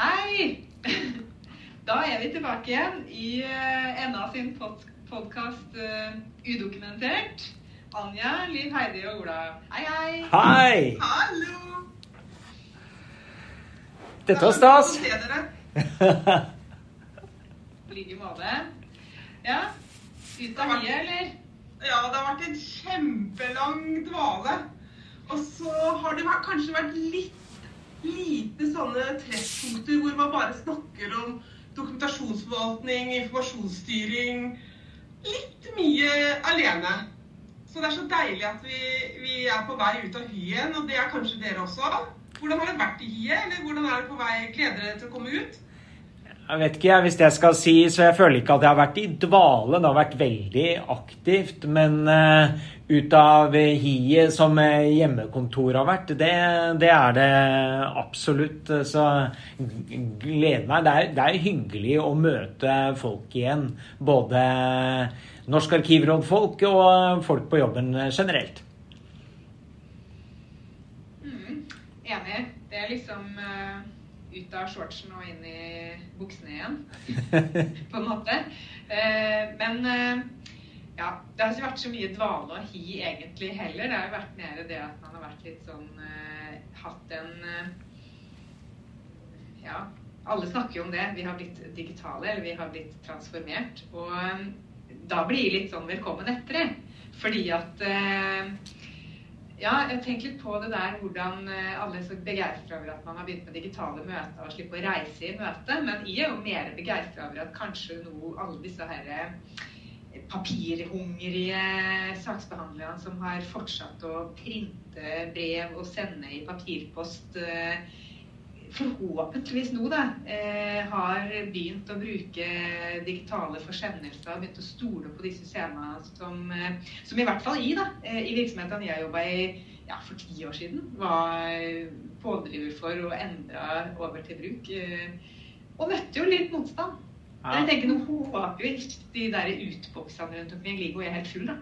Hei! Da er vi tilbake igjen i NA Enna sin pod podkast uh, Udokumentert. Anja, Liv Heidi og Ola. Hei, hei. Hei! Hallo! Dette var stas. I like måte. Ja. Ut av hiet, eller? Ja, det har vært en kjempelang dvale. Og så har det vært, kanskje vært litt lite sånne treffpunkter hvor man bare snakker om dokumentasjonsforvaltning, informasjonsstyring. Litt mye alene. Så det er så deilig at vi, vi er på vei ut av hyet og det er kanskje dere også. Hvordan har det vært i hyet, eller hvordan er det på vei? Gleder dere til å komme ut? Jeg vet ikke hvis jeg skal si, så jeg føler ikke at jeg har vært i dvale. Det har vært veldig aktivt. Men uh, ut av hiet som eh, hjemmekontoret har vært, det, det, er det absolutt. Så gleder meg. Det er, det er hyggelig å møte folk igjen. Både Norsk arkivråd-folk og folk på jobben generelt. Mm, enig. Det er liksom uh, ut av shortsen og inn i buksene igjen, på en måte. Uh, men uh, ja, det har ikke vært så mye dvale og hi egentlig heller. Det har jo vært mer det at man har vært litt sånn Hatt en Ja, alle snakker jo om det. Vi har blitt digitale, eller vi har blitt transformert. Og da blir det litt sånn velkommen etter det. Fordi at ja, jeg tenker litt på det der hvordan alle er så begeistra over at man har begynt med digitale møter og slipper å reise i møte. Men jeg er jo mer begeistra over at kanskje nå alle disse her papirhungrige saksbehandlerne som har fortsatt å printe brev og sende i papirpost forhåpentligvis nå da, eh, har begynt å bruke digitale forsendelser, begynt å stole på de systemene som, eh, som i hvert fall i, da, eh, i virksomhetene jeg jobba i ja, for ti år siden, var pådriver for å endre over til bruk. og møtte jo litt motstand. Ja. Jeg tenker nå håper vi de der utboksene rundt omkring og er helt full, da.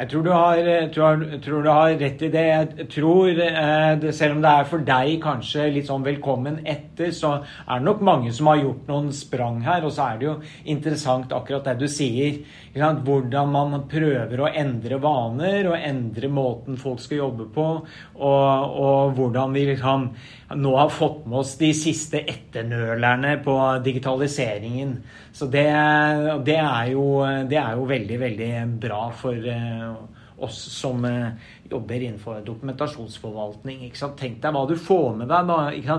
Jeg tror du, har, tror, tror du har rett i det. Jeg tror, eh, selv om det er for deg kanskje litt sånn velkommen etter, så er det nok mange som har gjort noen sprang her. Og så er det jo interessant akkurat det du sier. Hvordan man prøver å endre vaner og endre måten folk skal jobbe på. Og, og hvordan vi liksom nå har fått med oss de siste etternølerne på digitaliseringen. Så det, det, er jo, det, er jo, veldig, veldig bra for uh, oss som uh, jobber innenfor dokumentasjonsforvaltning. Tenk deg hva du får med deg. Da,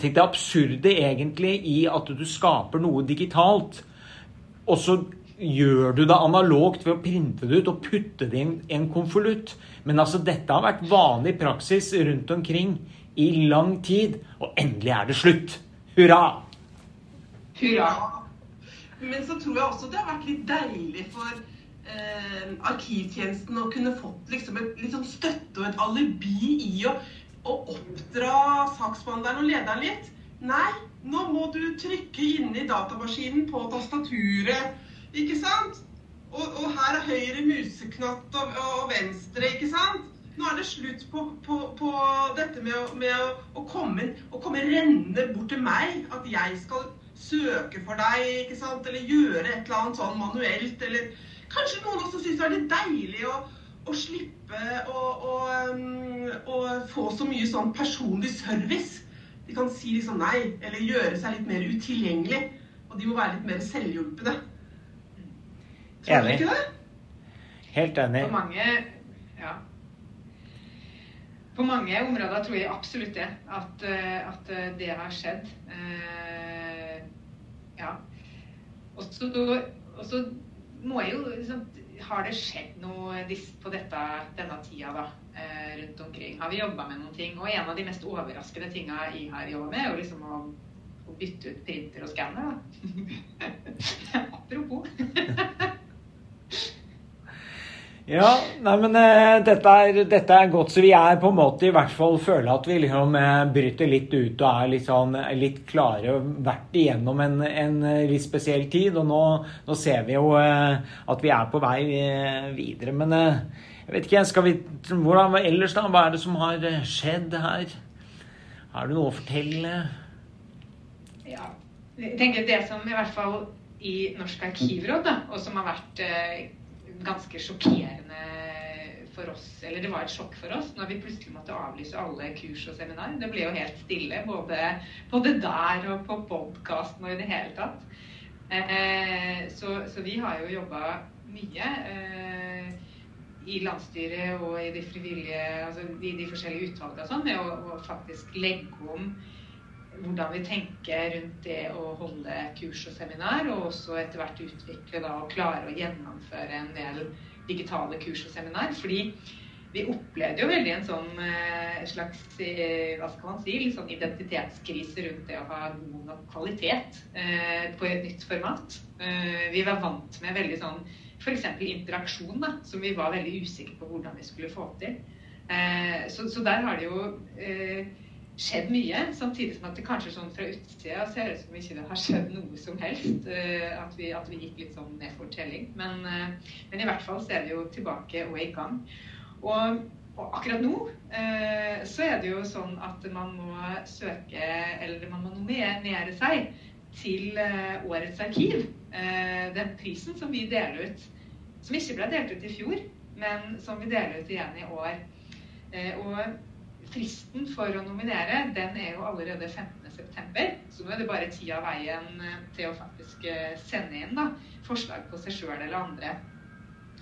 Tenk det absurde egentlig i at du skaper noe digitalt, og så gjør du det analogt ved å printe det ut og putte det i en konvolutt. Men altså, dette har vært vanlig praksis rundt omkring i lang tid, og endelig er det slutt. Hurra! Hurra. Men så tror jeg også det har vært litt deilig for eh, arkivtjenesten og kunne fått liksom et litt sånn støtte og et alibi i å, å oppdra saksbehandleren og lederen litt. Nei, nå må du trykke inn i datamaskinen på tastaturet, ikke sant? Og, og her er høyre museknatt og, og, venstre, ikke sant? Nå er det slutt på, på, på dette med, å, med å, å, komme, å komme rennende bort til meg. At jeg skal søke for deg, ikke sant? Eller gjøre et eller annet sånn manuelt. Eller kanskje noen også syns det er litt deilig å, å slippe å, å, um, å, få så mye sånn personlig service. De kan si liksom nei, eller gjøre seg litt mer utilgjengelig. Og de må være litt mer selvhjulpne. Tror du ikke det? Helt enig. På mange, ja. På mange områder tror jeg absolutt det. At, at det har skjedd. Eh, ja. Og så må jo liksom, Har det skjedd noe på dette, denne tida da, eh, rundt omkring? Har vi jobba med noen ting? Og en av de mest overraskende tinga jeg har jobba med, er jo liksom å, å bytte ut printer og skanner. Apropos. Ja, nei, men uh, dette, er, dette, er, godt. Så vi er på en måte i hvert fall føler at vi liksom uh, bryter litt ut og er litt, sånn, litt klare. Vært igjennom en, en litt spesiell tid. Og nå, nå ser vi jo uh, at vi er på vei videre. Men jeg vet ikke, skal vi, hvordan ellers da? Hva er det som har skjedd her? Har du noe å fortelle? ja, jeg tenker det som i hvert fall i Norsk arkivråd, da, og som har vært eh, ganske sjokkerende for oss, eller det var et sjokk for oss når vi plutselig måtte avlyse alle kurs og seminar. Det ble jo helt stille både, både der og på podkasten og i det hele tatt. Eh, så, så, vi har jo jobba mye eh, i landsstyret og i de frivillige, altså i de forskjellige utvalgene sånn, med å, å, faktisk legge om hvordan vi tenker rundt det å holde kurs og seminar, og også etter hvert utvikle da, og klare å gjennomføre en del digitale kurs og seminar. Fordi vi opplevde jo veldig en sånn eh, slags eh, hva skal man si, sånn identitetskrise rundt det å ha god nok kvalitet eh, på et nytt format. Vi var vant med veldig sånn f.eks. interaksjon, da, som vi var veldig usikre på hvordan vi skulle få til. Så, så, der har det jo skjedd mye, samtidig som at det kanskje sånn fra utsida ser ut som ikke det har skjedd noe som helst. Uh, at, vi, at, vi, gikk litt sånn ned for telling. Men, uh, men, i hvert fall så er vi jo tilbake og i gang. Og, og akkurat nå uh, så er det jo sånn at man må søke, eller man må nominere seg til Årets arkiv. den prisen som vi deler ut, som ikke ble delt ut i fjor, men som vi deler ut igjen i år. og fristen for å nominere den er jo allerede 15.9. Så nå er det bare tida av veien eh, til å faktisk eh, sende inn da, forslag på seg sjøl eller andre.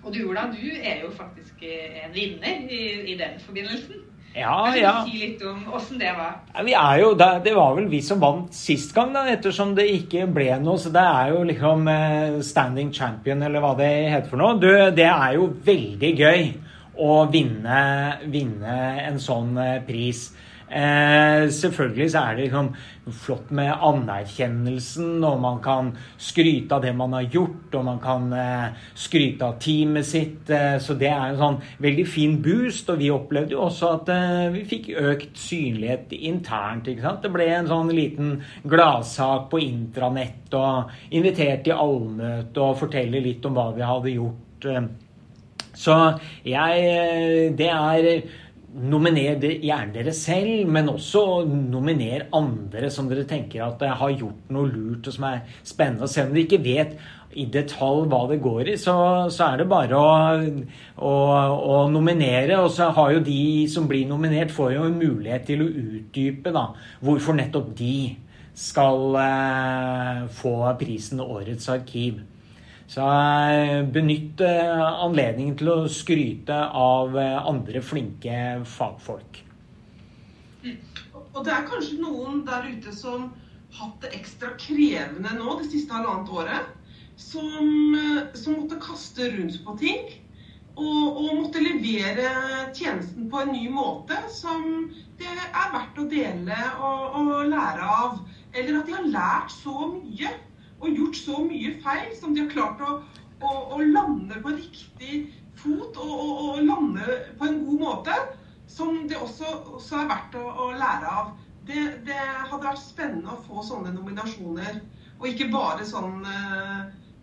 Og du Ola, du er jo faktisk eh, en vinner i, i den forbindelsen. Ja, kan ja. Si litt om åssen det var. Ja, vi er jo, det var vel vi som vant sist gang, da, ettersom det ikke ble noe. Så det er jo liksom standing champion, eller hva det heter for noe. Du, det er jo veldig gøy å vinne, vinne en sånn eh, pris. Eh, selvfølgelig så er det liksom flott med anerkjennelsen, og man kan skryte av det man har gjort, og man kan eh, skryte av teamet sitt. Eh, så det er en sånn veldig fin boost. Og vi opplevde jo også at eh, vi fikk økt synlighet internt. Det ble en sånn liten gladsak på intranett, og invitert til allmøte og fortelle litt om hva vi hadde gjort. Så jeg eh, Det er Nominer gjerne dere selv, men også nominer andre som dere tenker at har gjort noe lurt og som er spennende. Og selv om dere ikke vet i detalj hva det går i, så, så er det bare å, å, å, nominere. Og så har jo de som blir nominert, får jo en mulighet til å utdype da, hvorfor nettopp de skal eh, få prisen Årets arkiv. Så eh, benytt eh, anledningen til å skryte av eh, andre flinke fagfolk. Og det er kanskje noen der ute som har hatt det ekstra krevende nå det siste halvannet året. Som, som måtte kaste rundt på ting. Og, og, måtte levere tjenesten på en ny måte som det er verdt å dele og, og lære av. Eller at de har lært så mye og gjort så mye feil som de har klart å, å, å lande på riktig fot og, og, og, lande på en god måte, som det også, også er verdt å, å lære av. Det, det, hadde vært spennende å få sånne nominasjoner, og ikke bare sånn eh,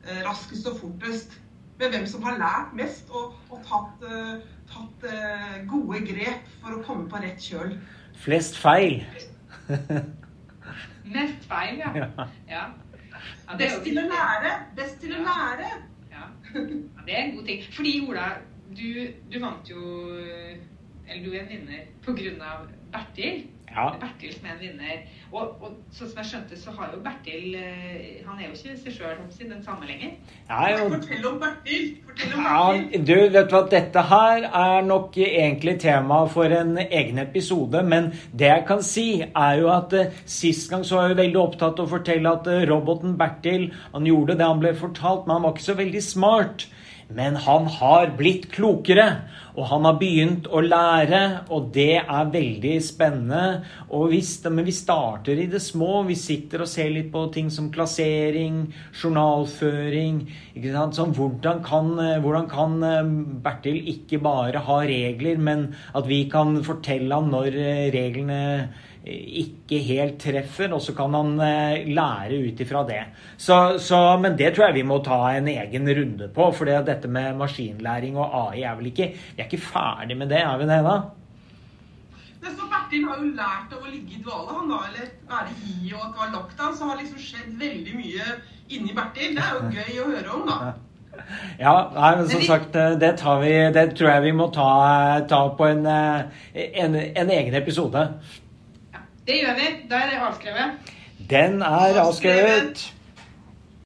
eh raskest og fortest. Med hvem som har lært mest og, og tatt, eh, tatt eh, gode grep for å komme på rett kjøl. Flest feil. Mest feil, ja. ja. Ja, Best til å lære. Best til å lære. Ja. ja. det er en god ting. Fordi Ola, du, du vant jo Eller du er en vinner på grunn av Bertil. Ja. Bertil som er en vinner. Og, og sånn som jeg skjønte, så har jo Bertil eh, Han er jo ikke seg sjøl den samme lenger. Ja, jo. Fortell om Bertil! Fortell om Bertil. Ja, du, vet du hva, dette her er nok egentlig tema for en egen episode. Men det jeg kan si, er jo at uh, sist gang så var jeg veldig opptatt av å fortelle at uh, roboten Bertil han gjorde det han ble fortalt, men han var ikke så veldig smart. Men han har blitt klokere, og han har begynt å lære, og det er veldig spennende. Og vi, men vi starter i det små. Vi sitter og ser litt på ting som klassering, journalføring. Sånn, hvordan, kan, hvordan, kan, eh, Bertil ikke bare ha regler, men at vi kan fortelle ham når eh, reglene ikke helt treffer, og så kan han eh, lære ut ifra det. Så, så, men det tror jeg vi må ta en egen runde på, for dette med maskinlæring og AI er vel ikke Vi er ikke ferdig med det, er vi det, da? Men så Bertil har jo lært å ligge i dvale, han da, eller være i og at det var lockdown, så har liksom skjedd veldig mye inni Bertil. Det er jo gøy å høre om, da. Ja, nei, men som sagt, eh, det, tar vi, det tror jeg vi må ta, ta på en, eh, en, en egen episode. Det gjør vi. Da er det avskrevet. Den er avskrevet.